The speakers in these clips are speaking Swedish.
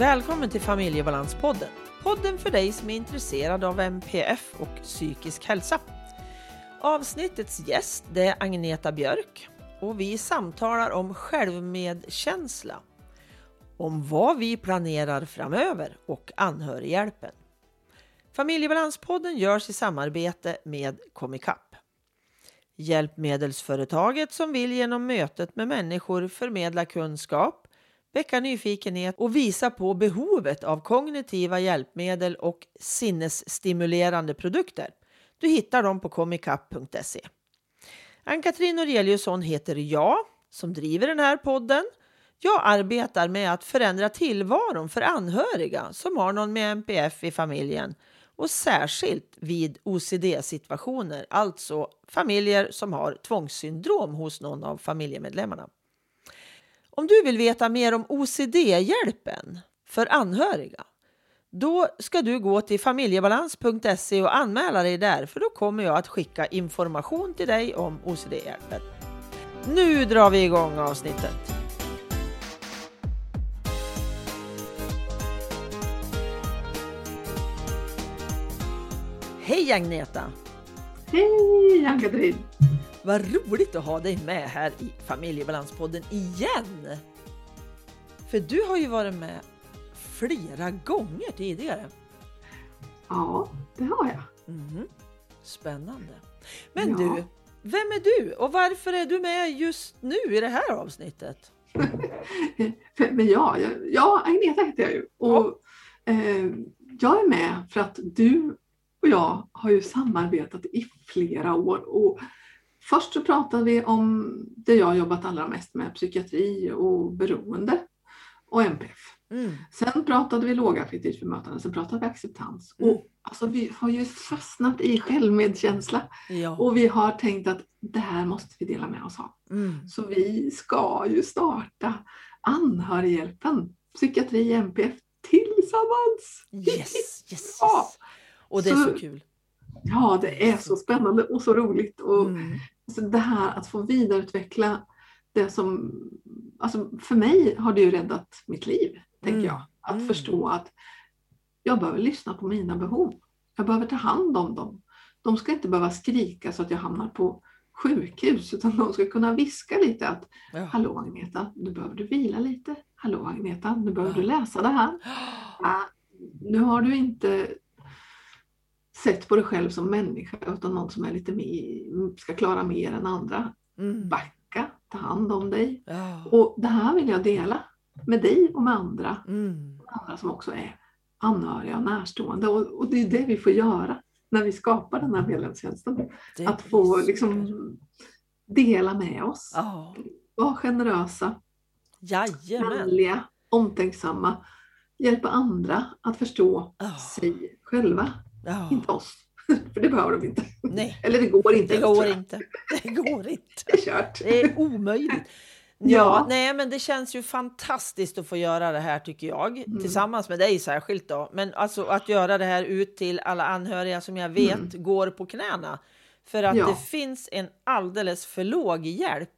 Välkommen till Familjebalanspodden. Podden för dig som är intresserad av MPF och psykisk hälsa. Avsnittets gäst det är Agneta Björk och vi samtalar om självmedkänsla, om vad vi planerar framöver och anhörighjälpen. Familjebalanspodden görs i samarbete med Komicap. Hjälpmedelsföretaget som vill genom mötet med människor förmedla kunskap, väcka nyfikenhet och visa på behovet av kognitiva hjälpmedel och sinnesstimulerande produkter. Du hittar dem på comicap.se. Ann-Katrin Noreliusson heter jag som driver den här podden. Jag arbetar med att förändra tillvaron för anhöriga som har någon med MPF i familjen och särskilt vid OCD-situationer, alltså familjer som har tvångssyndrom hos någon av familjemedlemmarna. Om du vill veta mer om OCD-hjälpen för anhöriga då ska du gå till familjebalans.se och anmäla dig där för då kommer jag att skicka information till dig om OCD-hjälpen. Nu drar vi igång avsnittet. Hej Agneta! Hej Ann-Katrin! Vad roligt att ha dig med här i Familjebalanspodden igen! För du har ju varit med flera gånger tidigare. Ja, det har jag. Mm. Spännande. Men Ja. du, vem är du och varför är du med just nu i det här avsnittet? Men ja, ja, Agneta heter jag ju. Och, eh, jag är med för att du och jag har ju samarbetat i flera år. Och först så pratade vi om det jag jobbat allra mest med, psykiatri och beroende och MPF. Mm. Sen pratade vi lågaffektivt bemötande, sen pratade vi acceptans. Mm. Och alltså, vi har ju fastnat i självmedkänsla Ja. och vi har tänkt att det här måste vi dela med oss av. Mm. Så vi ska ju starta Anhörighjälpen, psykiatri MPF tillsammans. Yes, yes, yes. Ja. Och det är så Så- kul. Ja, det är så spännande och så roligt. Och Mm. Så det här att få vidareutveckla det som, alltså för mig har det ju räddat mitt liv, tänker Mm. jag. Att Mm. förstå att jag behöver lyssna på mina behov. Jag behöver ta hand om dem. De ska inte behöva skrika så att jag hamnar på sjukhus, utan de ska kunna viska lite att Ja. Hallå Agneta, nu behöver du vila lite. Hallå Agneta, nu behöver Ja. du läsa det här. Ah, nu har du inte sett på dig själv som människa utan någon som är lite mer, ska klara mer än andra. Mm. Backa, ta hand om dig. Ja. Och det här vill jag dela med dig och med andra. Mm. Andra som också är anhöriga och närstående. Och, och det är det vi får göra när vi skapar den här medlemstjänsten. Det Att få liksom dela med oss. Ja. Vara generösa, Jajamän. vänliga, omtänksamma. Hjälpa andra att förstå Ja. sig själva, Ja. inte oss. För det behöver de inte. Nej, Eller det går inte. det går inte. Det går inte. Det är kört. Det är omöjligt. Ja, Ja. nej, men det känns ju fantastiskt att få göra det här tycker jag, Mm. tillsammans med dig särskilt då. Men alltså att göra det här ut till alla anhöriga som jag vet går på knäna. För att Mm. Ja. det finns en alldeles för låg hjälp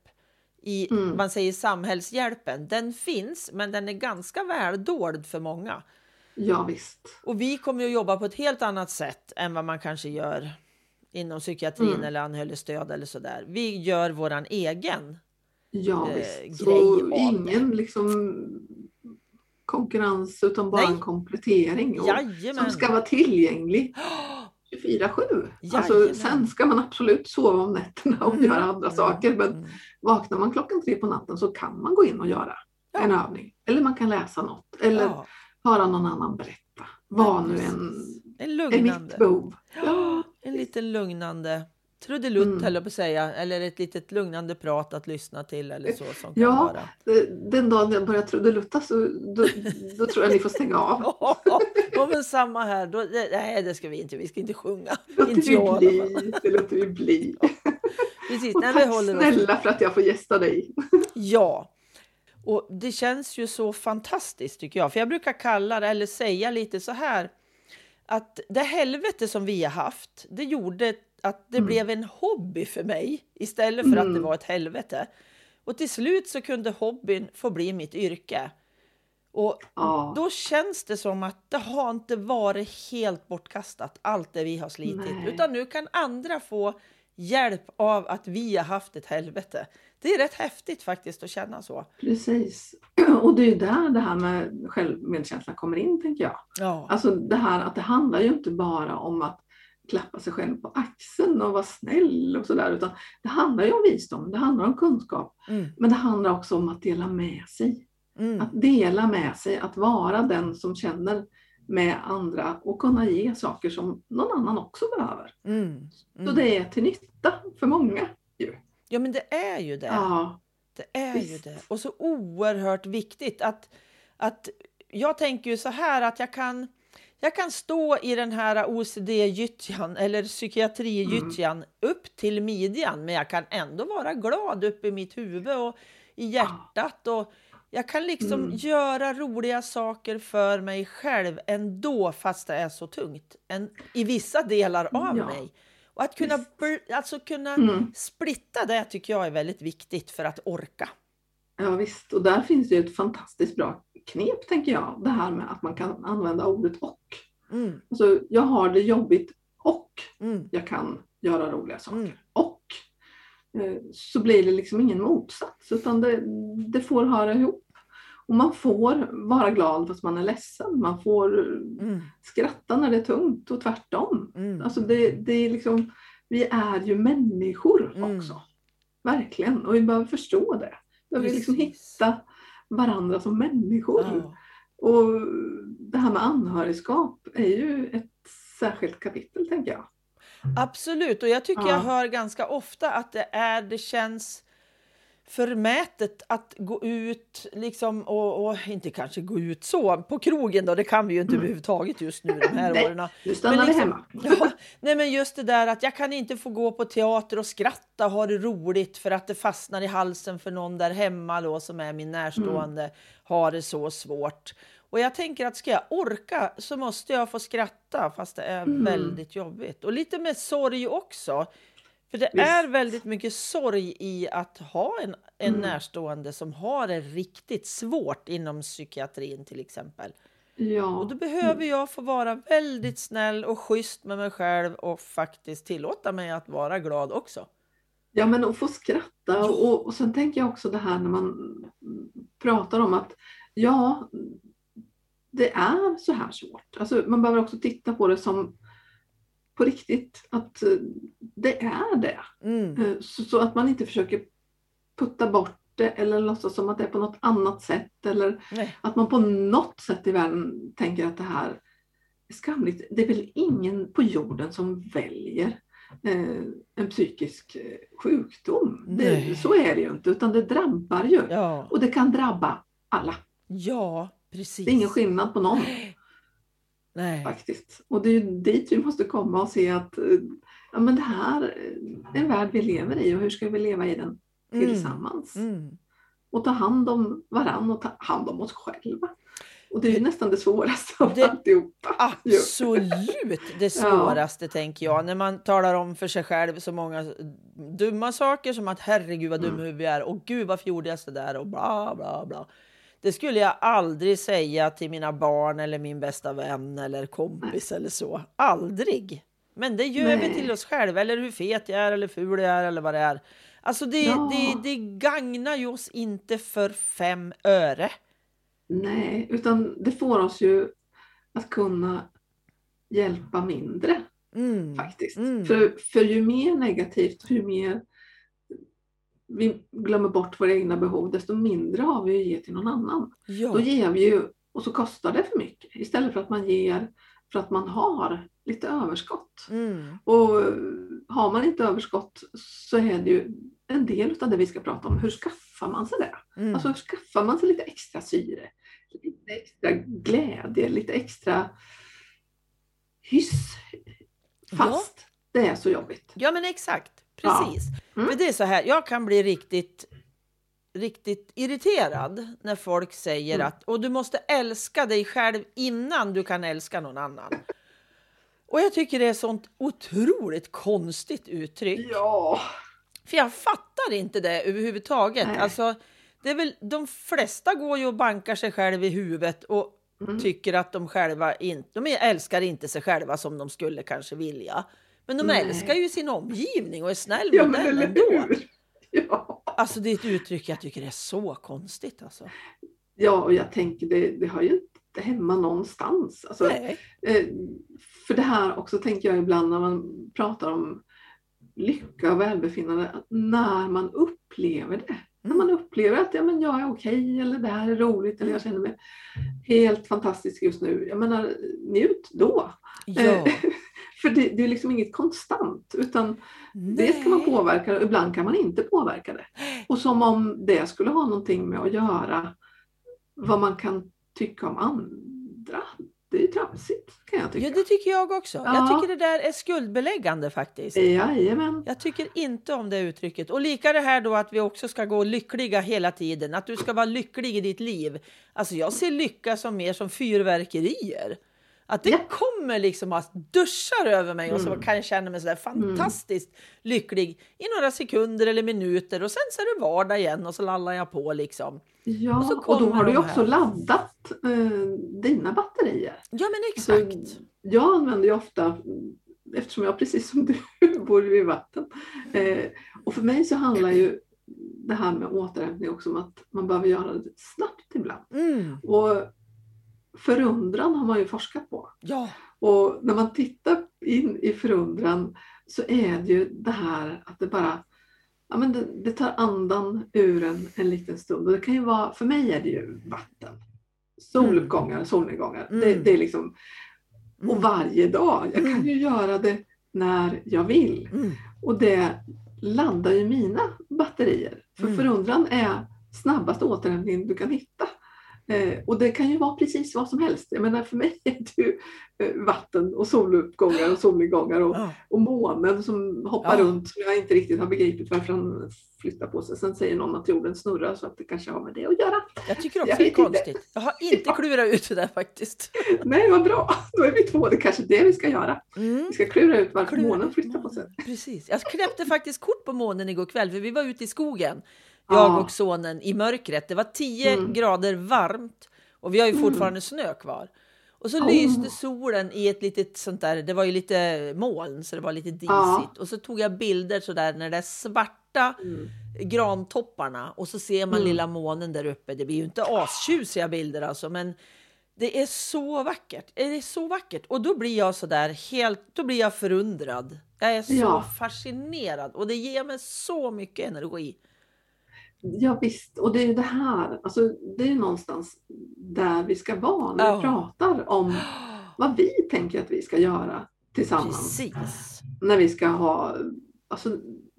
i, Mm. man säger samhällshjälpen. Den finns, men den är ganska väl dold för många. Ja, visst. Och vi kommer att jobba på ett helt annat sätt än vad man kanske gör inom psykiatrin Mm. eller anhörigstöd eller sådär. Vi gör våran egen Ja, eh, visst. grej Så ingen liksom konkurrens utan bara Nej. en komplettering. Och som ska vara tillgänglig 24-7. Alltså, sen ska man absolut sova om nätterna och Mm, göra andra mm, saker. Men mm. vaknar man klockan tre på natten så kan man gå in och göra Ja. en övning. Eller man kan läsa något. Eller Ja, höra någon annan berätta. Vad nu en är lugnande. mitt behov. Ja, En liten lugnande trudelutt Mm. höll jag på att säga. Eller ett litet lugnande prat att lyssna till eller så som kan Ja. vara. den dagen jag börjar trudelutta så då, då tror jag ni får stänga av. Ja, men samma här. Då, nej, det ska vi inte. Vi ska inte sjunga. Låter Inte vi jag bli. Det låter vi bli. Precis, Och tack snälla för att jag får gästa dig. Ja, och det känns ju så fantastiskt tycker jag. För jag brukar kalla det, eller säga lite så här, att det helvete som vi har haft, det gjorde att det Mm. blev en hobby för mig istället för att det Mm. var ett helvete. Och till slut så kunde hobbyn få bli mitt yrke. Och Ja. då känns det som att det har inte varit helt bortkastat, allt det vi har slitit. Nej. Utan nu kan andra få hjälp av att vi har haft ett helvete. Det är rätt häftigt faktiskt att känna så. Precis. Och det är ju där det här med självmedkänsla kommer in, tänker jag. Ja, Alltså det här att det handlar ju inte bara om att klappa sig själv på axeln och vara snäll och sådär, utan det handlar ju om visdom, det handlar om kunskap, mm, men det handlar också om att dela med sig. mm, Att dela med sig, att vara den som känner med andra och kunna ge saker som någon annan också behöver. mm, Så det är till nytta för många. Ju. Ja, men det är ju det. Ja, Det är Visst. ju det. Och så oerhört viktigt att, att jag tänker ju så här att jag kan, jag kan stå i den här OCD-gyttjan eller psykiatri-gyttjan upp till midjan, men jag kan ändå vara glad uppe i mitt huvud och i hjärtat. Och jag kan liksom Mm. göra roliga saker för mig själv ändå, fast det är så tungt. En, I vissa delar av Ja. mig. Och att kunna, alltså kunna Mm. splitta det tycker jag är väldigt viktigt för att orka. ja visst. Och där finns det ett fantastiskt bra knep, tänker jag. Det här med att man kan använda ordet och. Mm, Alltså, jag har det jobbigt och mm, jag kan göra roliga saker. Mm. Och eh, så blir det liksom ingen motsats utan det, det får höra ihop. Och man får vara glad fast man är ledsen. Man får mm, skratta när det är tungt och tvärtom. mm. Alltså det, det är liksom, vi är ju människor Mm. också. Verkligen. Och vi behöver förstå det. Vi behöver liksom hitta varandra som människor. Ja. Och det här med anhörigskap är ju ett särskilt kapitel tänker jag. Absolut, och jag tycker Ja. jag hör ganska ofta att det är, det känns förmätet att gå ut liksom och, och inte kanske gå ut så på krogen då, det kan vi ju inte Mm. överhuvudtaget just nu de här Nej. åren. Nu stannar Men vi liksom- hemma. Ja, nej men just det där att jag kan inte få gå på teater och skratta och ha det roligt för att det fastnar i halsen för någon där hemma då som är min närstående har det så svårt. Och jag tänker att ska jag orka så måste jag få skratta fast det är Mm. väldigt jobbigt. Och lite med sorg också. För det Visst. är väldigt mycket sorg i att ha en, en Mm. närstående som har det riktigt svårt inom psykiatrin till exempel. Ja. Och då behöver jag få vara väldigt snäll och schysst med mig själv och faktiskt tillåta mig att vara glad också. Ja, men att få skratta och, och sen tänker jag också det här när man pratar om att ja, det är så här svårt. Alltså, man behöver också titta på det som på riktigt, att eh, det är det. Mm. Eh, Så, så att man inte försöker putta bort det eller låtsas som att det är på något annat sätt eller Nej. att man på något sätt i världen tänker att det här är skamligt. Det är väl ingen på jorden som väljer eh, en psykisk sjukdom. Det, så är det ju inte, utan det drabbar ju. Ja. Och det kan drabba alla. ja, precis. Det är ingen skillnad på någon Nej. faktiskt. Och det är dit vi måste komma och se att eh, ja, men det här är en värld vi lever i och hur ska vi leva i den Mm. tillsammans? Mm. Och ta hand om varann och ta hand om oss själva. Och det är ju nästan det svåraste av Det- alltihopa. Absolut det svåraste tänker jag. När man talar om för sig själv så många dumma saker som att herregud vad dum Mm. vi är och gud varför gjorde jag sådär och bla bla bla. Det skulle jag aldrig säga till mina barn eller min bästa vän eller kompis eller så. Aldrig. Men det gör vi Nej. till oss själva eller hur fet jag är eller ful jag är eller vad det är. Alltså det, Ja. det, det gagnar ju oss inte för fem öre. Nej, utan det får oss ju att kunna hjälpa mindre Mm. faktiskt. Mm. För, för ju mer negativt, ju mer vi glömmer bort våra egna behov, desto mindre har vi att ge till någon annan. Ja. Då ger vi ju, och så kostar det för mycket, istället för att man ger för att man har lite överskott. Mm. Och har man inte överskott så är det ju en del av det vi ska prata om. Hur skaffar man sig det? Mm. Alltså hur skaffar man sig lite extra syre? Lite extra glädje, lite extra hyss. Fast det är så jobbigt. Ja men exakt, Ja. Mm. För det är så här, jag kan bli riktigt, riktigt irriterad när folk säger Mm. att och du måste älska dig själv innan du kan älska någon annan. Och jag tycker det är sånt otroligt konstigt uttryck. Ja, För jag fattar inte det överhuvudtaget. Nej. Alltså, Det är väl, de flesta går ju och bankar sig själv i huvudet och Mm. tycker att de själva inte, de älskar inte sig själva som de skulle kanske vilja. Men de Nej. älskar ju sin omgivning och är snäll Ja, mot den ändå. Ja. Alltså det är ett uttryck jag tycker är så konstigt alltså. ja, och jag tänker det, det har ju inte hemma någonstans. Alltså, Nej. eh, för det här också tänker jag ibland när man pratar om lycka och välbefinnande, när man upplever det. När man upplever att ja, men jag är okej eller det här är roligt eller jag känner mig helt fantastisk just nu. Jag menar, njut då. Ja. För det, det är liksom inget konstant utan det ska man Nej. påverka och ibland kan man inte påverka det. Och som om det skulle ha någonting med att göra vad man kan tycka om andra. Det är ju tramsigt kan jag tycka. Ja, det tycker jag också. Jag Ja. tycker det där är skuldbeläggande faktiskt. Jajamän. Jag tycker inte om det uttrycket. Och lika det här då att vi också ska gå lyckliga hela tiden. Att du ska vara lycklig i ditt liv. Alltså jag ser lycka som mer som fyrverkerier. Att det Ja. kommer liksom att duschar över mig och så Mm. kan jag känna mig sådär fantastiskt lycklig i några sekunder eller minuter och sen så är det vardag igen och så lallar jag på liksom. Ja, Och och, då har du ju också här. laddat eh, dina batterier. Ja men Alltså, exakt. jag använder ju ofta, eftersom jag precis som du bor vid vatten, eh, och för mig så handlar ju det här med återhämtning också om att man behöver göra det snabbt ibland. Mm. Och förundran har man ju forskat på. Ja. Och när man tittar in i förundran så är det ju det här att det bara ja, men det, det tar andan ur en en liten stund. Och det kan ju vara, för mig är det ju vatten. Soluppgångar, solnedgångar. Det, Mm. det är liksom, och Mm. varje dag. Jag kan Mm. ju göra det när jag vill. Mm. Och det laddar ju mina batterier. För Mm. förundran är snabbaste återhämtning du kan hitta. Eh, och det kan ju vara precis vad som helst. Jag menar för mig är det ju eh, vatten och soluppgångar och solnedgångar och, Ja. och månen som hoppar Ja. runt som jag inte riktigt har begripit varför han flyttar på sig. Sen säger någon att jorden snurrar så att det kanske har med det att göra. Jag tycker också det är vet inte. konstigt. Jag har inte Ja. klurat ut det där faktiskt. Nej, vad bra! Då är vi två. Det är kanske det vi ska göra. Mm. Vi ska klura ut varför Klura månen flyttar på sig. Precis. Jag knäppte faktiskt kort på månen igår kväll för vi var ute i skogen. Jag Ja. och sonen i mörkret. Det var 10 Mm. grader varmt och vi har ju Mm. fortfarande snö kvar. Och så Oh. lyste solen i ett litet sånt där, det var ju lite moln så det var lite disigt. Ja. Och så tog jag bilder så där när det är svarta Mm. grantopparna och så ser man Mm. lilla månen där uppe. Det blir ju inte astjusiga bilder alltså, men det är så vackert. Det är så vackert och då blir jag så där helt, då blir jag förundrad. Jag är så Ja. fascinerad och det ger mig så mycket energi. Ja visst, och det är ju det här, alltså det är någonstans där vi ska vara när Ja. vi pratar om vad vi tänker att vi ska göra tillsammans. Precis. När vi ska ha, alltså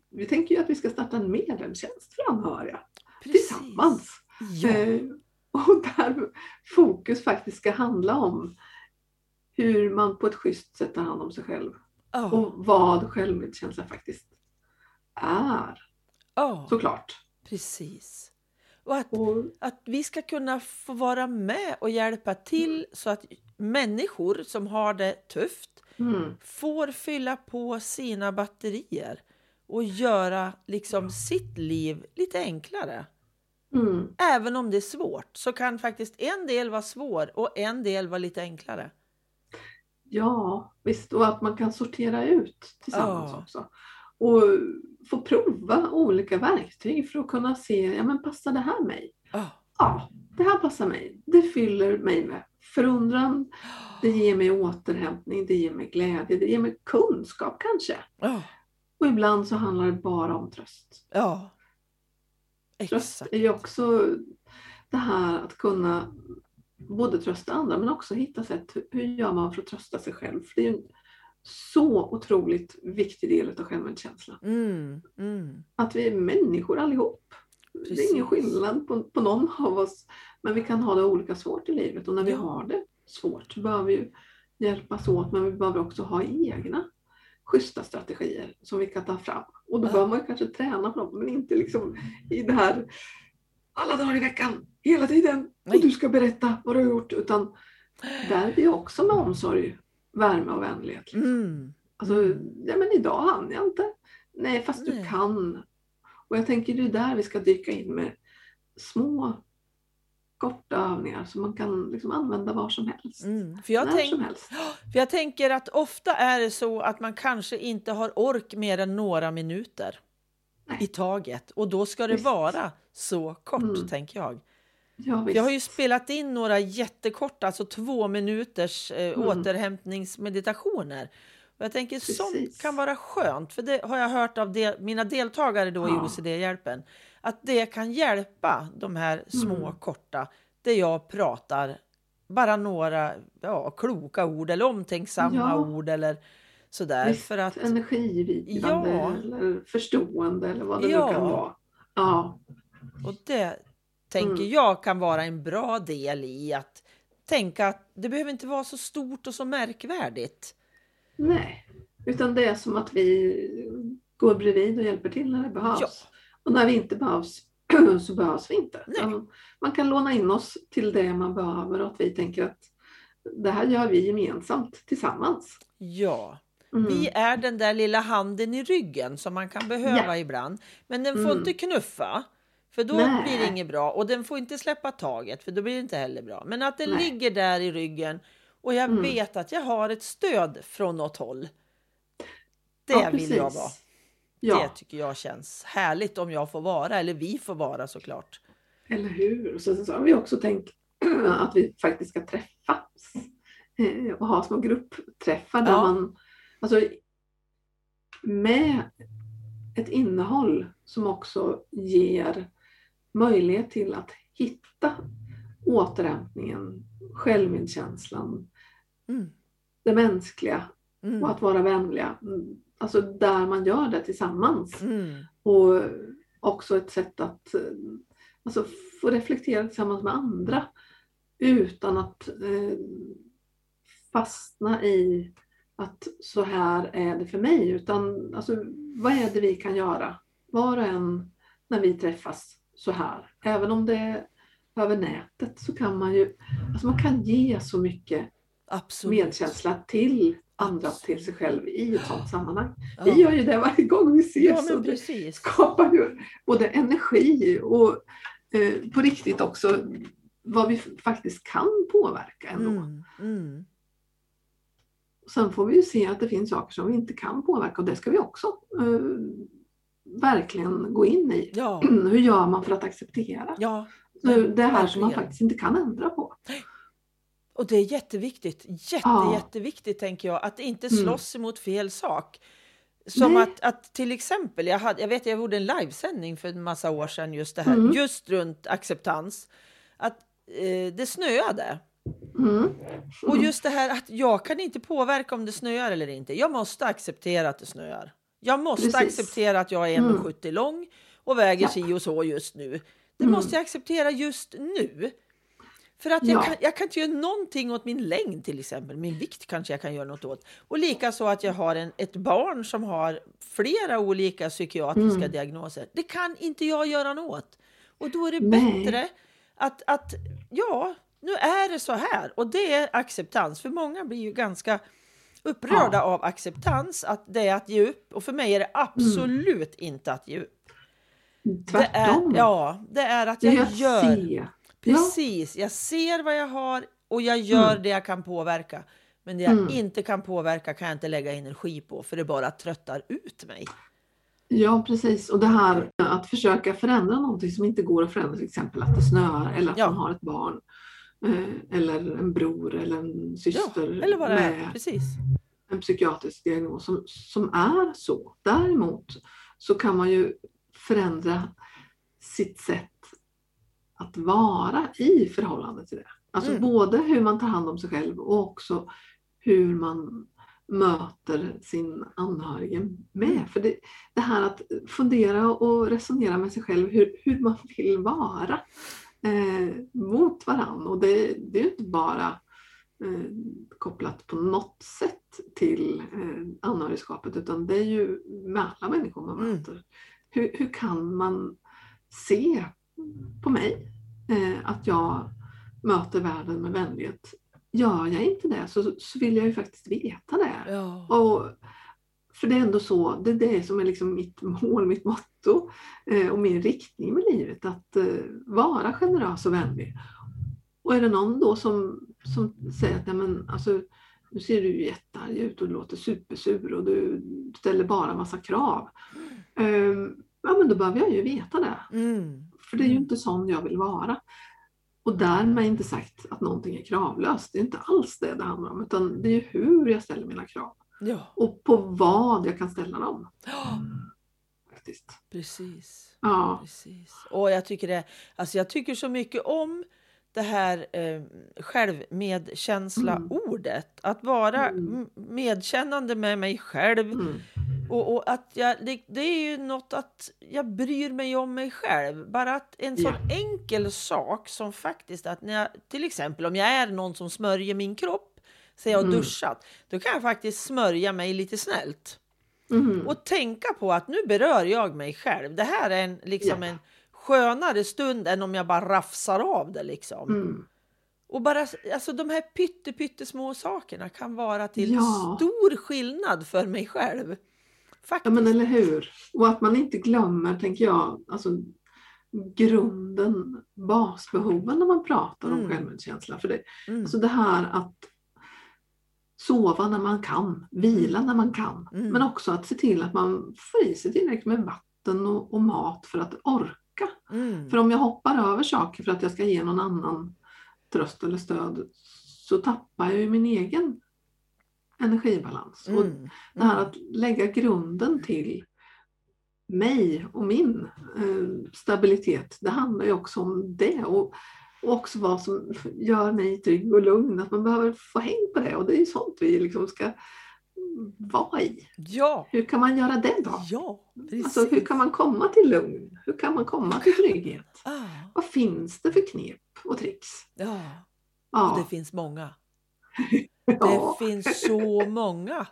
vi tänker ju att vi ska starta en medlemstjänst för anhöriga Precis. tillsammans. Ja. Eh, och där fokus faktiskt ska handla om hur man på ett schysst sätt tar hand om sig själv Ja. och vad självmedkänsla faktiskt är, Ja. såklart. Precis. Och att, Och, att vi ska kunna få vara med och hjälpa till så att människor som har det tufft mm, får fylla på sina batterier och göra liksom sitt liv lite enklare. mm. Även om det är svårt så kan faktiskt en del vara svår och en del vara lite enklare. Ja, visst. Och att man kan sortera ut tillsammans Ja. också. Och få prova olika verktyg för att kunna se, ja men passar det här mig? Ja. Ja, det här passar mig. Det fyller mig med förundran, det ger mig återhämtning, det ger mig glädje, det ger mig kunskap kanske. Ja. Och ibland så handlar det bara om tröst. ja. Tröst Exakt. är ju också det här att kunna både trösta andra men också hitta sätt, hur gör man för att trösta sig själv? För det är ju en så otroligt viktig del av självmedkänslan. Mm, mm. Att vi är människor allihop. Det är Precis. ingen skillnad på, på någon av oss. Men vi kan ha det olika svårt i livet och när vi Ja. har det svårt så behöver vi hjälpas åt men vi behöver också ha egna schyssta strategier som vi kan ta fram. Och då Ja. behöver man kanske träna på dem men inte liksom i det här alla dagar i veckan, hela tiden. Nej. Och du ska berätta vad du har gjort. Utan där är ju också med omsorg, värme och vänlighet. liksom. Mm. Alltså, ja men idag hann jag inte. Nej, fast Nej. du kan. Och jag tänker det är där vi ska dyka in med små korta övningar som man kan liksom använda var som helst. Mm. För, jag När tänk, som helst. för jag tänker att ofta är det så att man kanske inte har ork mer än några minuter Nej. i taget. Och då ska det Visst. vara så kort, Mm. tänker jag. Ja. Jag har ju spelat in några jättekorta, alltså två minuters eh, Mm. återhämtningsmeditationer. Och jag tänker sånt Precis. kan vara skönt, för det har jag hört av de, mina deltagare då i Ja. OCD-hjälpen. Att det kan hjälpa de här små Mm. korta, där jag pratar bara några ja, kloka ord eller omtänksamma Ja. ord eller sådär. Visst, För att, energigivande Ja. eller förstående eller vad det Ja. nu kan vara. Ja, och det tänker Mm. jag kan vara en bra del i att tänka att det behöver inte vara så stort och så märkvärdigt. nej. Utan det är som att vi går bredvid och hjälper till när det behövs. Ja. Och när vi inte behövs så behövs vi inte. Nej. Man kan låna in oss till det man behöver och att vi tänker att det här gör vi gemensamt tillsammans. Ja, Mm. vi är den där lilla handen i ryggen som man kan behöva Ja. ibland. Men den får Mm. inte knuffa, för då Nej. blir det inget bra. Och den får inte släppa taget, för då blir det inte heller bra. Men att den Nej. ligger där i ryggen och jag Mm. vet att jag har ett stöd från något håll. Det Ja, vill jag vara. Ja, Det tycker jag känns härligt om jag får vara, eller vi får vara såklart. eller hur? Och så, så har vi också tänkt att vi faktiskt ska träffas eh, och ha små gruppträffar där Ja. man alltså, med ett innehåll som också ger möjlighet till att hitta återhämtningen, självmedkänslan, Mm. det mänskliga Mm. och att vara vänliga. Mm, Alltså där man gör det tillsammans. Mm. Och också ett sätt att eh, alltså, få reflektera tillsammans med andra utan att eh, fastna i att så här är det för mig. Utan alltså, vad är det vi kan göra? Var och en när vi träffas så här. Även om det är över nätet så kan man ju alltså man kan ge så mycket Absolut. medkänsla till andra, till sig själv i ett sådant sammanhang. Ja. Vi gör ju det varje gång vi ses. ja, och det skapar ju både energi och eh, på riktigt också vad vi faktiskt kan påverka ändå. Mm. Mm. Sen får vi ju se att det finns saker som vi inte kan påverka och det ska vi också eh, verkligen gå in i. Ja, Hur gör man för att acceptera ja. Nu, det här som man faktiskt inte kan ändra på? Och det är jätteviktigt, jätte, Ja. jätteviktigt tänker jag, att inte Mm. slåss emot fel sak. Som att, att till exempel, jag, hade, jag vet jag gjorde en livesändning för en massa år sedan just det här, Mm. just runt acceptans. Att eh, det snöade. Mm. Och just det här att jag kan inte påverka om det snöar eller inte. Jag måste acceptera att det snöar. Jag måste Precis. acceptera att jag är Mm. 1,70 lång och väger Ja. si och så just nu. Det Mm. måste jag acceptera just nu. För att jag, Ja. kan, jag kan inte göra någonting åt min längd till exempel. Min vikt kanske jag kan göra något åt. Och likaså att jag har en, ett barn som har flera olika psykiatriska Mm. diagnoser. Det kan inte jag göra något åt. Och då är det Nej. bättre att, att, ja, nu är det så här. Och det är acceptans. För många blir ju ganska upprörda av acceptans, att det är att ge upp. Och för mig är det absolut inte att ge upp. Det är, Tvärtom. ja, det är att jag att gör. se. Precis, jag ser vad jag har och jag gör Mm. det jag kan påverka. Men det jag Mm. inte kan påverka kan jag inte lägga energi på för det bara tröttar ut mig. Ja, precis. Och det här att försöka förändra någonting som inte går att förändra, till exempel att det snöar eller att Ja. man har ett barn eller en bror eller en Ja, syster eller vad det är. med Precis. en psykiatrisk diagnos som, som är så. Däremot så kan man ju förändra sitt sätt att vara i förhållande till det. Alltså Mm. både hur man tar hand om sig själv och också hur man möter sin anhörige med. För det, det här att fundera och resonera med sig själv hur, hur man vill vara eh, mot varandra. Och det, det är inte bara eh, kopplat på något sätt till eh, anhörigskapet utan det är ju med alla människor man Mm. möter. Hur, hur kan man se på mig eh, att jag möter världen med vänlighet? Gör jag inte det så, så vill jag ju faktiskt veta det. Ja. Och för det är ändå så, det är det som är liksom mitt mål, mitt motto eh, och min riktning med livet, att eh, vara generös och vänlig. Och är det någon då som, som säger att ja, men, alltså, nu ser du jättearg ut och låter supersur och du ställer bara massa krav. Um, ja men då behöver jag ju veta det. Mm. För det är ju Mm. inte sån jag vill vara. Och därmed inte sagt att någonting är kravlöst. Det är inte alls det det handlar om. Utan det är hur jag ställer mina krav. Ja. Och på vad jag kan ställa dem. ja, Faktiskt. precis. Ja. Precis. Och jag tycker det, alltså jag tycker så mycket om det här eh, självmedkänsla-ordet. Att vara Mm. medkännande med mig själv. Mm. Och, och att jag, det, det är ju något att jag bryr mig om mig själv. Bara att en sån enkel sak som faktiskt att när jag, till exempel om jag är någon som smörjer min kropp, så jag har Mm. duschat, då kan jag faktiskt smörja mig lite snällt. Mm. Och tänka på att nu berör jag mig själv. Det här är en, liksom Ja. en skönare stund än om jag bara rafsar av det. Liksom. Mm. Och bara, alltså, de här pytte, pyttesmå sakerna kan vara till Ja. stor skillnad för mig själv. Ja Faktiskt. men eller hur. Och att man inte glömmer, tänker jag, alltså grunden, basbehoven när man pratar om Mm. självmedkänsla. För det, Mm. alltså det här att sova när man kan, vila när man kan. Mm. Men också att se till att man får i sig tillräckligt med vatten och, och mat för att orka. Mm. För om jag hoppar över saker för att jag ska ge någon annan tröst eller stöd så tappar jag ju min egen energibalans. Och Mm. det här att lägga grunden till mig och min eh, stabilitet, det handlar ju också om det. Och, och också vad som gör mig trygg och lugn, att man behöver få häng på det. Och det är ju sånt vi liksom ska vara i. Ja, Hur kan man göra det då? ja, precis. Alltså hur kan man komma till lugn? Hur kan man komma till trygghet? ah, Vad finns det för knep och tricks? ja, och Ja, det finns många. ja. Det finns så många.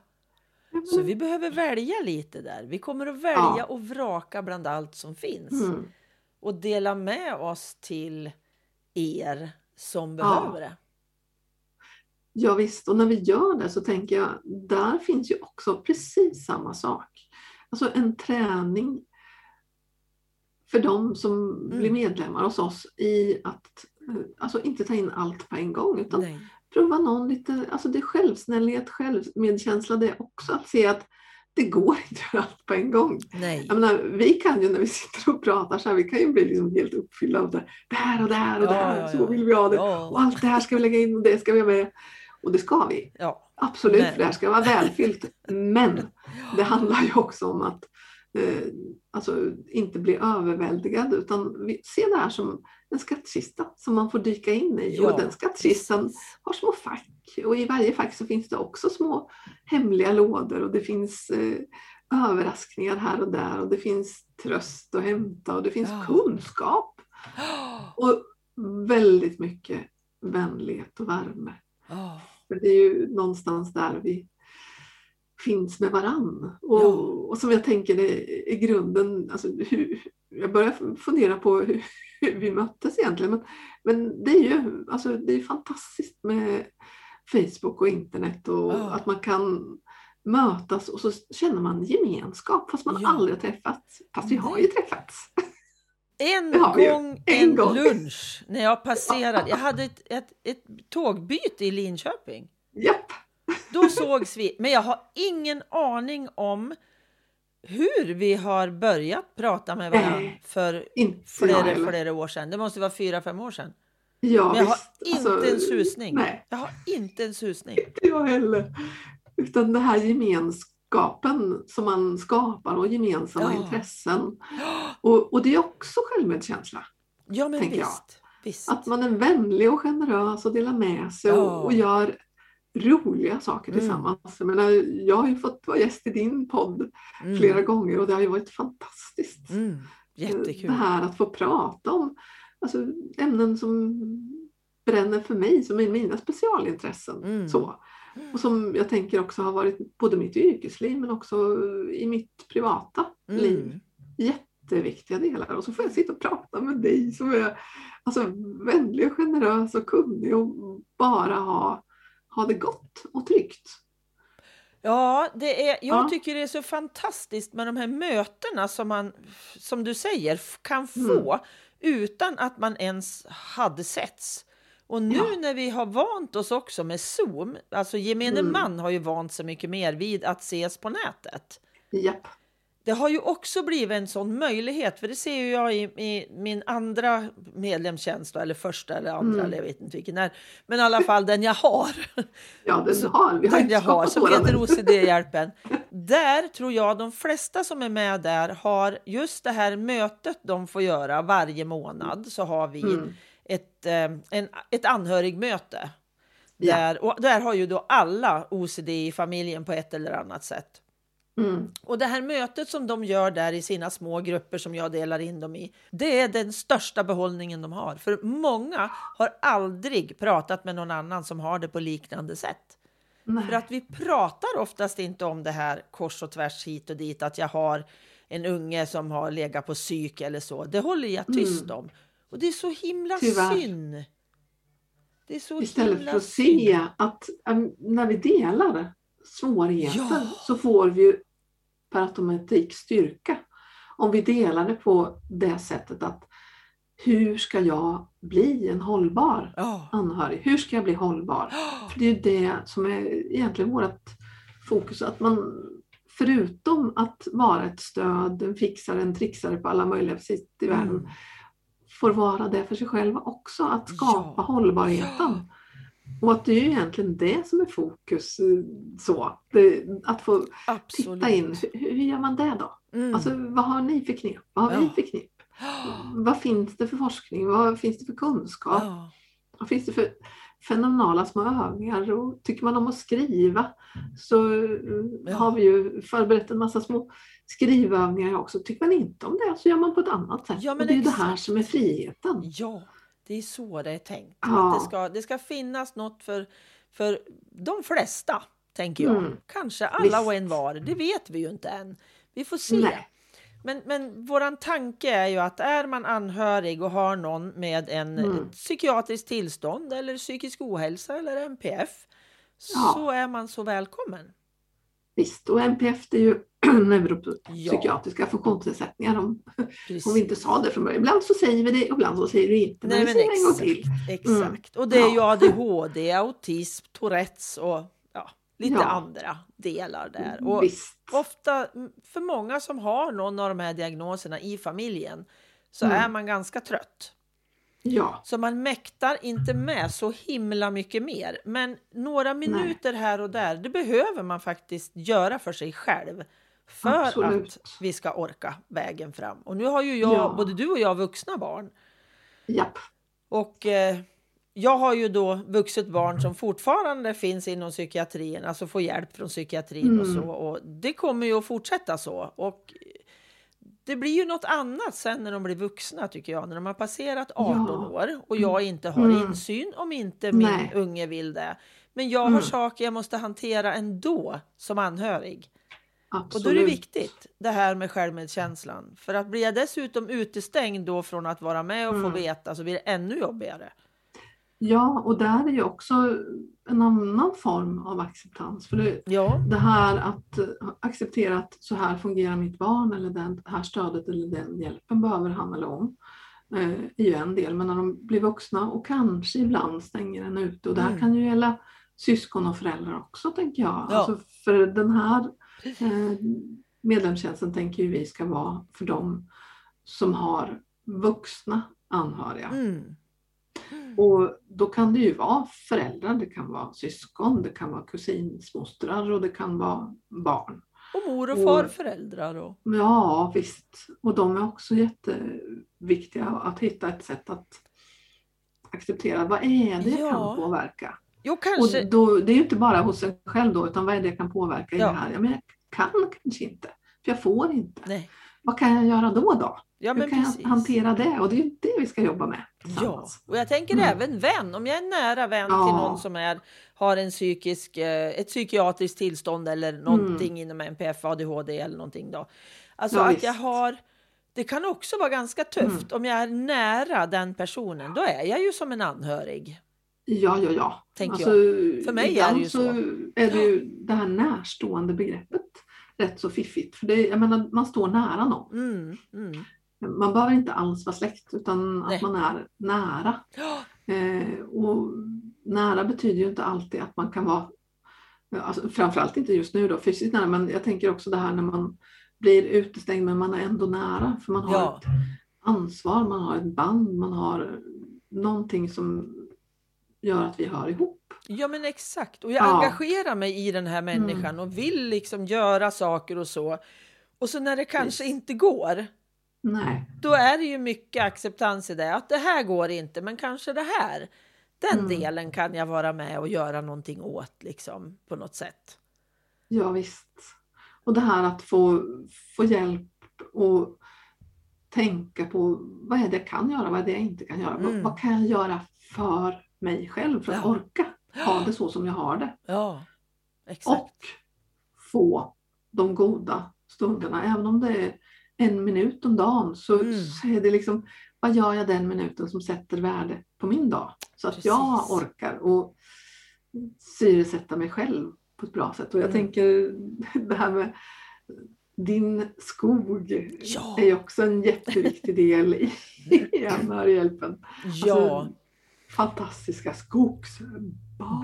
Så vi behöver välja lite där. Vi kommer att välja Ja. och vraka bland allt som finns. Mm. Och dela med oss till er som Ja. behöver det. Ja, visst, och när vi gör det så tänker jag, där finns ju också precis samma sak. Alltså en träning för de som Mm. blir medlemmar hos oss i att alltså inte ta in allt på en gång utan Nej. prova någon lite, alltså det är självsnällhet, självmedkänsla det är också att se att det går inte att göra allt på en gång. Nej. Jag menar, vi kan ju när vi sitter och pratar så här, vi kan ju bli liksom helt uppfyllda av det, det här och det här och det Ja, här, ja, så ja. vill vi ha det. Och Ja. allt det här ska vi lägga in och det ska vi ha med. Och det ska vi. Absolut, Men- för det här ska vara välfyllt. Men det handlar ju också om att eh, alltså, inte bli överväldigad utan se det här som en skattkista som man får dyka in i. Och den skattkistan har små fack och i varje fack så finns det också små hemliga lådor och det finns eh, överraskningar här och där och det finns tröst att hämta och det finns Ja. kunskap och väldigt mycket vänlighet och värme. Ja. För det är ju någonstans där vi finns med varann. Och, Ja. och som jag tänker är, är grunden, alltså hur, jag börjar fundera på hur, hur vi möttes egentligen. Men, men det är ju alltså, det är fantastiskt med Facebook och internet och Ja. att man kan mötas och så känner man gemenskap fast man Ja. aldrig har träffats. Fast vi har ju träffats. En gång En en gång. lunch när jag passerade. Jag hade ett, ett, ett tågbyte i Linköping. Japp! Då sågs vi. Men jag har ingen aning om hur vi har börjat prata med varandra för flera, flera år sedan. Det måste vara fyra, fem år sedan. Ja, Men jag har visst. inte Alltså, en susning. Nej. Jag har inte en susning. inte jag heller. Utan den här gemenskapen som man skapar och gemensamma Ja. intressen. Och, och det är också självmedkänsla. Ja, men Tänker jag. visst. visst. Att man är vänlig och generös och delar med sig Ja. och, och gör roliga saker Mm. tillsammans. Jag, menar, jag har ju fått vara gäst i din podd Mm. flera gånger och det har ju varit fantastiskt. Mm. Jättekul. Det här att få prata om alltså, ämnen som bränner för mig, som är mina specialintressen. Mm. Så. Och som jag tänker också har varit både mitt yrkesliv men också i mitt privata Mm. liv. Jätteviktiga delar. Och så får jag sitta och prata med dig som är alltså, vänlig och generös och kunnig och bara ha, ha det gott och tryggt. Ja, det är, jag Ja. tycker det är så fantastiskt med de här mötena som man, som du säger, kan Mm. Utan att man ens hade setts. Och nu Ja. när vi har vant oss också med Zoom, alltså gemene Mm. man har ju vant sig mycket mer vid att ses på nätet. Japp. Det har ju också blivit en sån möjlighet, för det ser ju jag i, i min andra medlemstjänst, eller första eller andra, Mm. eller jag vet inte vilken är. Men i alla fall den jag har. Ja, den Så- har vi. har Den jag har, som heter OCD-hjälpen. Där tror jag de flesta som är med där har just det här mötet de får göra varje månad. Så har vi Mm. ett, eh, en, ett anhörigmöte. Där, och där har ju då alla OCD i familjen på ett eller annat sätt. Mm. Och det här mötet som de gör där i sina små grupper som jag delar in dem i, det är den största behållningen de har. För många har aldrig pratat med någon annan som har det på liknande sätt. Nej. För att vi pratar oftast inte om det här kors och tvärs hit och dit, att jag har en unge som har legat på psyk eller så. Det håller jag tyst Mm. om. Och det är så himla Tyvärr. synd. Det är så Istället himla för att synd. se att äm, när vi delar svårigheter Ja. så får vi ju per automatik styrka. Om vi delar det på det sättet att hur ska jag bli en hållbar anhörig? Hur ska jag bli hållbar? För det är ju det som är egentligen vårt fokus. Att man förutom att vara ett stöd, en fixare, en trixare på alla möjliga sätt i världen Mm. får vara det för sig själva också. Att skapa Ja. hållbarheten. Och att det är ju egentligen det som är fokus. eh, Så. Det, att få Absolut. titta in, hur, hur gör man det då? Mm. Alltså vad har ni för knep? Vad har vi Ja. för knep? Vad finns det för forskning? Vad finns det för kunskap? Ja. Vad finns det för fenomenala små övningar? Och tycker man om att skriva så Ja. har vi ju förberett en massa små skrivövningar också. Tycker man inte om det så gör man på ett annat sätt. Ja, och det är ju det exakt. här som är friheten. Ja, det är så det är tänkt. Ja. Att det, ska, det ska finnas något för, för de flesta, tänker jag. Mm. Kanske alla Visst. och en var, det vet vi ju inte än. Vi får se. Nej. Men, men våran tanke är ju att är man anhörig och har någon med en Mm. ett psykiatriskt tillstånd eller psykisk ohälsa eller NPF Ja. så är man så välkommen. Visst, och NPF är ju neuropsykiatriska funktionsnedsättningar. Om, om vi inte sa det från början. Ibland så säger vi det och ibland så säger vi inte. Men Nej, vi men säger det en gång exakt, till. exakt. Och det är ju Ja. ADHD, autism, Tourettes och ja, lite Ja. andra delar där. Och Visst. ofta, mm, för många som har någon av de här diagnoserna i familjen så Mm. är man ganska trött. Ja, Så man mäktar inte med så himla mycket mer. Men några minuter här och där, det behöver man faktiskt göra för sig själv. För Absolut. att vi ska orka vägen fram. Och nu har ju jag, Ja. både du och jag, vuxna barn. japp. Och eh, jag har ju då vuxet barn som fortfarande finns inom psykiatrin, alltså får hjälp från psykiatrin och Mm. så. Och det kommer ju att fortsätta så. Och det blir ju något annat sen när de blir vuxna tycker jag, när de har passerat 18 Ja. år och jag inte har Mm. insyn om inte min Nej. unge vill det. Men jag har Mm. saker jag måste hantera ändå som anhörig. Absolut. Och då är det viktigt det här med självmedkänslan. För att blir jag dessutom utestängd då från att vara med och få Mm. veta så blir det ännu jobbigare. Ja, och där är ju också en annan form av acceptans. För det, Ja, det här att acceptera att så här fungerar mitt barn eller det här stödet eller den hjälpen behöver han eller hon. eh, är ju en del, men när de blir vuxna och kanske ibland stänger en ute. Och det här Mm. kan ju gälla syskon och föräldrar också tänker jag. Ja. Alltså för den här medlemstjänsten tänker vi ska vara för dem som har vuxna anhöriga. mm. Och då kan det ju vara föräldrar, det kan vara syskon, det kan vara kusinsmostrar och det kan vara barn. och mor och farföräldrar. Och... Ja visst, och de är också jätteviktiga att hitta ett sätt att acceptera. Vad är det jag Ja. kan påverka? Jo, kanske. Och då, det är ju inte bara hos en själv då, utan vad är det jag kan påverka i Ja. det här? Ja, men jag kan kanske inte, för jag får inte. Nej. Vad kan jag göra då? då? Ja, Hur kan precis. jag hantera det? Och det är ju det vi ska jobba med Ja, och jag tänker Mm. även vän. Om jag är nära vän Ja. till någon som är, har en psykisk, eh, ett psykiatriskt tillstånd eller någonting inom NPF, ADHD eller någonting då. Alltså Mm. Ja, att jag visst. har det kan också vara ganska tufft om jag är nära den personen. Då är jag ju som en anhörig. Ja, ja, ja. Tänker Alltså, För mig är det ju så. är det ju det här närstående begreppet rätt så fiffigt. För det, jag menar, man står nära någon. Mm, mm. Man behöver inte alls vara släkt utan Nej. att man är nära. Eh, och nära betyder ju inte alltid att man kan vara, alltså, framförallt inte just nu då, fysiskt nära, men jag tänker också det här när man blir utestängd men man är ändå nära för man har Ja. ett ansvar, man har ett band, man har någonting som gör att vi hör ihop. Ja men exakt. Och jag Ja. engagerar mig i den här människan Mm. och vill liksom göra saker och så. Och så när det kanske Visst. inte går, Nej, då är det ju mycket acceptans i det. Att det här går inte, men kanske det här. Den Mm. delen kan jag vara med och göra någonting åt liksom på något sätt. ja visst. Och det här att få, få hjälp och tänka på vad är det jag kan göra, vad är det jag inte kan göra. Vad, Mm. vad kan jag göra för mig själv för att Ja. orka ha det så som jag har det. Ja. Och få de goda stunderna. Även om det är en minut om dagen så, Mm. så är det liksom, vad gör jag den minuten som sätter värde på min dag? Så att Precis. jag orkar och syresätta mig själv på ett bra sätt. Och jag Mm. tänker det här med din skog Ja. är ju också en jätteviktig del i, i anhörighjälpen. Ja. Alltså, fantastiska skogsbad.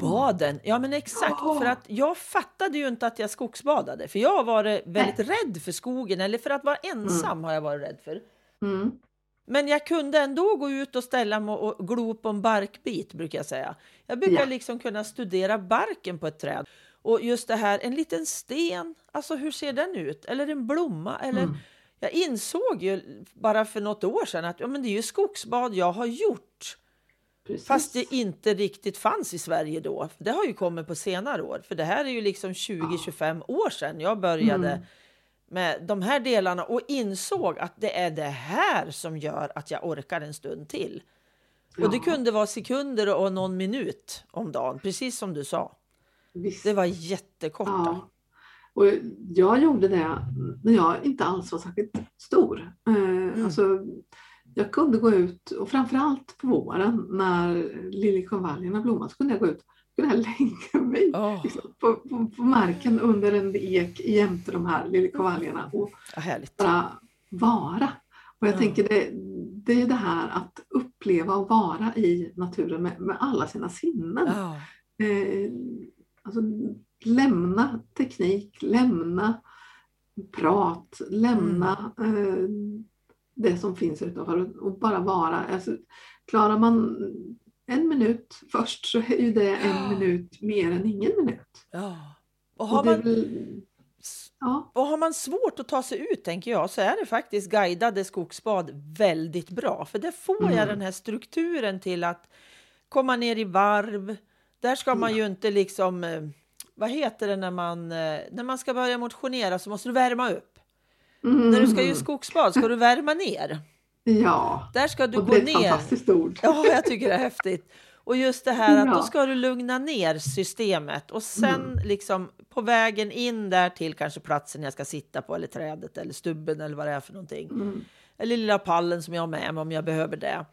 Baden, ja men exakt. Ja. För att jag fattade ju inte att jag skogsbadade. För jag har varit väldigt rädd för skogen. Eller för att vara ensam har jag varit rädd för. Mm. Men jag kunde ändå gå ut och ställa mig och glo på en barkbit, brukar jag säga. Jag brukar Ja. liksom kunna studera barken på ett träd. Och just det här, en liten sten, alltså hur ser den ut? Eller en blomma? Eller... Mm. Jag insåg ju bara för något år sedan att ja, men det är ju skogsbad jag har gjort. Precis. Fast det inte riktigt fanns i Sverige då. Det har ju kommit på senare år. För det här är ju liksom 20-25 år sedan jag började Mm. med de här delarna och insåg att det är det här som gör att jag orkar en stund till. Och det Ja, kunde vara sekunder och någon minut om dagen, precis som du sa. visst. Det var jättekorta. Ja. Och jag gjorde det när jag inte alls var särskilt stor. Eh, Mm. alltså, jag kunde gå ut, och framförallt på våren när liljekonvaljerna blommade, så kunde jag gå ut kunde jag lägga mig Åh, liksom, på, på, på marken under en ek jämte de här liljekonvaljerna och bara vara. Och jag Ja. tänker det, det är det här att uppleva och vara i naturen med, med alla sina sinnen. Ja, Eh, alltså, lämna teknik, lämna prat, lämna Mm. eh, det som finns utanför och, bara vara. Alltså, klarar man en minut först så är ju det en Ja. minut mer än ingen minut. ja. Och har Och man väl, ja, Och har man svårt att ta sig ut, tänker jag, så är det faktiskt guidade skogsbad väldigt bra. För där får jag Mm. den här strukturen till att komma ner i varv. Där ska man ju inte liksom, eh, vad heter det när man, eh, när man ska börja motionera så måste du värma upp. Mm. När du ska göra skogsbad ska du värma ner. Ja, Där ska du och gå det är ett ner. fantastiskt ord. Ja, jag tycker det är häftigt. Och just det här att Ja. då ska du lugna ner systemet och sen Mm. liksom på vägen in där till kanske platsen jag ska sitta på eller trädet eller stubben eller vad det är för någonting. Mm. Eller lilla pallen som jag har med mig om jag behöver det.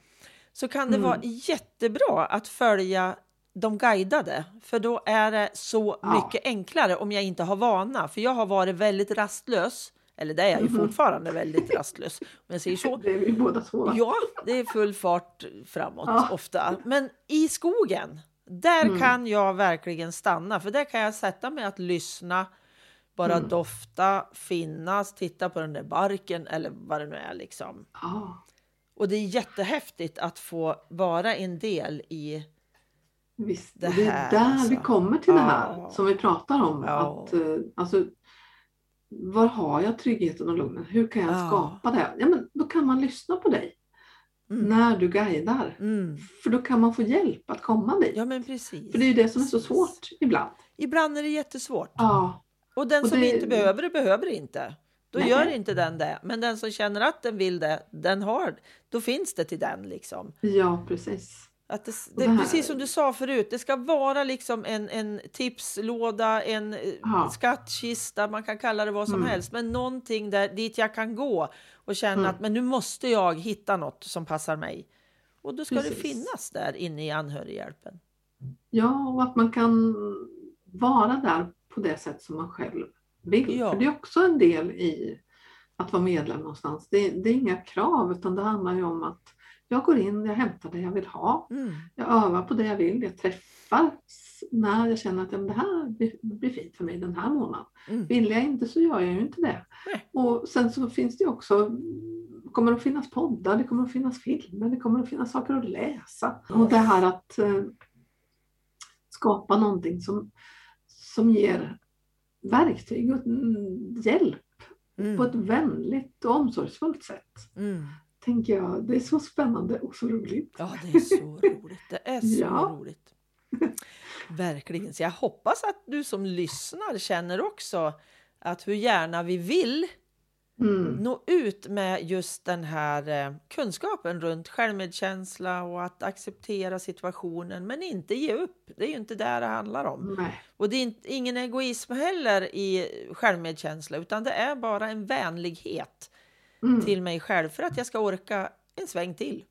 Så kan det Mm. vara jättebra att följa de guidade, för då är det så Ja. mycket enklare om jag inte har vana. För jag har varit väldigt rastlös, eller det är jag ju Mhm. fortfarande väldigt rastlös, om jag säger så. Det är vi båda två. Ja, det är full fart framåt Ja. ofta. Men i skogen, där Mm. kan jag verkligen stanna. För där kan jag sätta mig att lyssna, bara Mm. dofta, finnas, titta på den där barken eller vad det nu är. Liksom. Ja, Och det är jättehäftigt att få vara en del i... visst. Det och det är här, där alltså. vi kommer till det här som vi pratar om. Ja. Att, eh, alltså, var har jag tryggheten och lugnet? Hur kan jag Ja. skapa det? Ja, men då kan man lyssna på dig Mm. när du guidar. Mm. För då kan man få hjälp att komma dit. Ja, men precis. För det är ju det som är så svårt ibland. Ibland är det jättesvårt. Ja, Och den Och som det- inte behöver det, behöver det inte. Då Nej. gör inte den det. Men den som känner att den vill det, den har, då finns det till den. Liksom. ja precis. Att det, det, det Precis som du sa förut, det ska vara liksom en, en tipslåda, en eh, Ja. skattkista, man kan kalla det vad som Mm. helst. Men någonting där, dit jag kan gå och känna Mm. att men nu måste jag hitta något som passar mig. Och då ska det Precis. finnas där inne i anhörighjälpen. Ja, och att man kan vara där på det sätt som man själv vill. Ja. För det är också en del i att vara medlem någonstans. Det, det är inga krav utan det handlar ju om att jag går in, jag hämtar det jag vill ha. Mm. Jag övar på det jag vill. Jag träffar när jag känner att ja, det här blir, blir fint för mig den här månaden. Mm. Vill jag inte så gör jag ju inte det. Nej. Och sen så finns det också kommer att finnas poddar, det kommer att finnas filmer, det kommer att finnas saker att läsa. Och det här att eh, skapa någonting som, som ger verktyg och mm, hjälp Mm. på ett vänligt och omsorgsfullt sätt. Mm. Tänker jag, det är så spännande och så roligt. Ja, det är så roligt. Det är så Ja. roligt. Verkligen. Så jag hoppas att du som lyssnar känner också att hur gärna vi vill Mm. nå ut med just den här eh, kunskapen runt självmedkänsla och att acceptera situationen men inte ge upp. Det är ju inte där det handlar om. Nej. Och det är ingen egoism heller i självmedkänsla utan det är bara en vänlighet Mm. till mig själv för att jag ska orka en sväng till.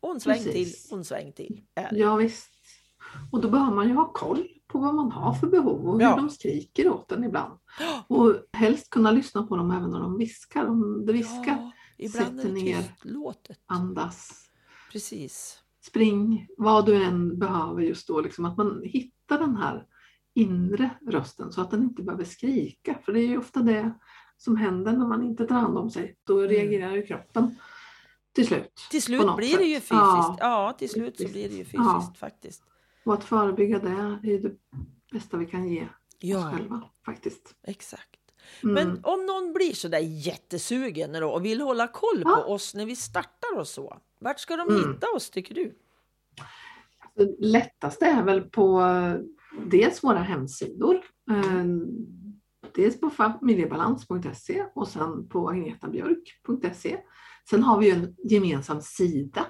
Och en sväng Precis. till och en sväng till. Är det. Ja, visst. Och då behöver man ju ha koll på vad man har för behov och hur Ja. de skriker åt en ibland. Och helst kunna lyssna på dem även när de viskar. Om det viskar, Ja, det ner. tystlåtet. andas, Precis. spring, vad du än behöver just då. Liksom, att man hittar den här inre rösten så att den inte behöver skrika. För det är ju ofta det som händer när man inte tar hand om sig. Då reagerar ju kroppen till slut. Till på slut blir det ju fysiskt. Ja, Ja. till slut så blir det ju fysiskt Ja. faktiskt. Och att förebygga det är det bästa vi kan ge oss Ja, själva faktiskt. exakt. Mm. Men om någon blir så där jättesugen då och vill hålla koll på Ja. oss när vi startar och så. Vart ska de Mm. hitta oss tycker du? Det lättaste är väl på eh, dels våra hemsidor. Dels på familjebalans.se och sen på agnetabjörk.se. Sen har vi ju en gemensam sida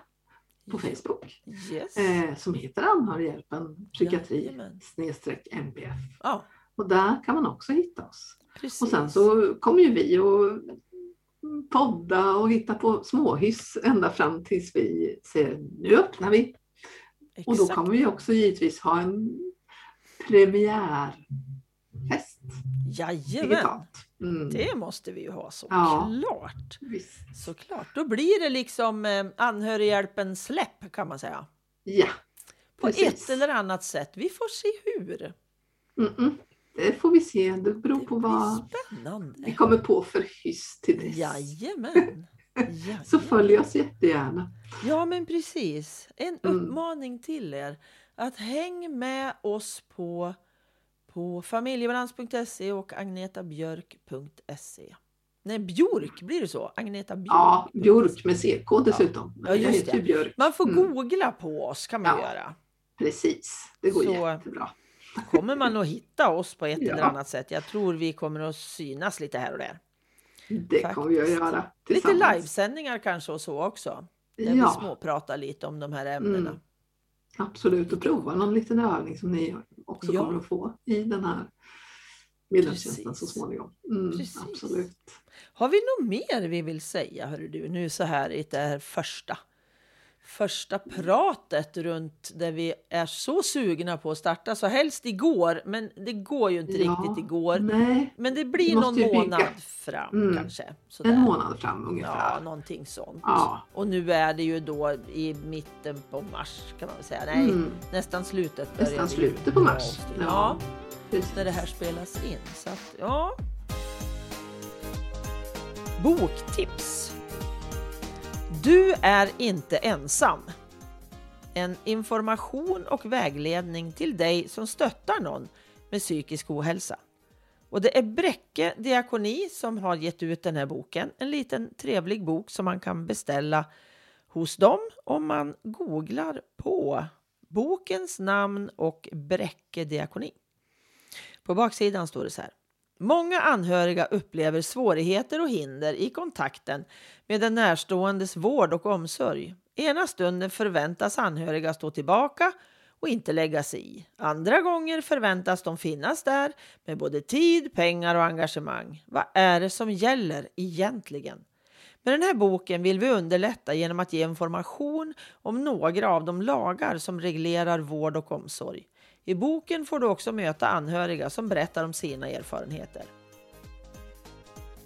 på Facebook Yes. eh, som heter Anhörighjälpen psykiatri snedstreck NPF. Ja, Och där kan man också hitta oss. precis. Och sen så kommer ju vi att podda och hitta på småhyss ända fram tills vi säger nu öppnar vi. Och då Exakt. kommer vi också givetvis ha en premiärfest Jajamän. Mm. det måste vi ju ha Ja. såklart. Visst. Såklart. Då blir det liksom eh, anhörighjälpen släpp kan man säga. Ja, På precis. ett eller annat sätt. Vi får se hur. Mm-mm. Det får vi se. Det beror Det på vad vi spännande. kommer på för hyss till dess. Jajamän. Jajamän. Så följ oss jättegärna. Ja, men precis. En Mm. uppmaning till er att häng med oss på, på familjebalans.se och agnetabjörk.se. Nej, Björk, blir det så? Agneta Björk. Ja, Björk med CK dessutom. Ja, just det. Man får Mm. googla på oss kan man Ja. göra. Precis, det går Så- jättebra. kommer man att hitta oss på ett Ja. eller annat sätt. Jag tror vi kommer att synas lite här och där. Det kommer vi att Faktiskt. göra Lite livesändningar kanske och så också. Där vi Ja, småpratar lite om de här ämnena. Mm. absolut. Och prova någon liten övning som ni också Ja. kommer att få i den här medlemstjänsten så småningom. Mm, absolut. Har vi något mer vi vill säga, hörru du, nu så här i det här första, första pratet runt där vi är så sugna på att starta, så helst igår, men det går ju inte Ja, riktigt igår. Nej, Men det blir någon ju bygga. månad fram Mm. kanske. Sådär. en månad fram Ja, ungefär. någonting sånt. Ja. Och nu är det ju då i mitten på mars kan man väl säga. Nej, Mm, nästan slutet. Nästan slutet på mars. Ja. Ja, precis. när det här spelas in. Så att, ja. Boktips. Du är inte ensam. En information och vägledning till dig som stöttar någon med psykisk ohälsa. Och det är Bräcke Diakoni som har gett ut den här boken. En liten trevlig bok som man kan beställa hos dem om man googlar på bokens namn och Bräcke Diakoni. På baksidan står det så här. Många anhöriga upplever svårigheter och hinder i kontakten med den närståendes vård och omsorg. Ena stunden förväntas anhöriga stå tillbaka och inte lägga sig i. Andra gånger förväntas de finnas där med både tid, pengar och engagemang. Vad är det som gäller egentligen? Med den här boken vill vi underlätta genom att ge information om några av de lagar som reglerar vård och omsorg. I boken får du också möta anhöriga som berättar om sina erfarenheter.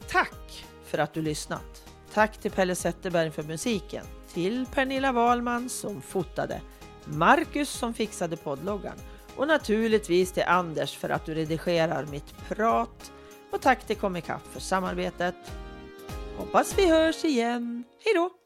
Tack för att du lyssnat! Tack till Pelle Zetterberg för musiken, till Pernilla Wahlman som fotade, Marcus som fixade poddloggan och naturligtvis till Anders för att du redigerar mitt prat och tack till Comicap för samarbetet. Hoppas vi hörs igen. Hej då!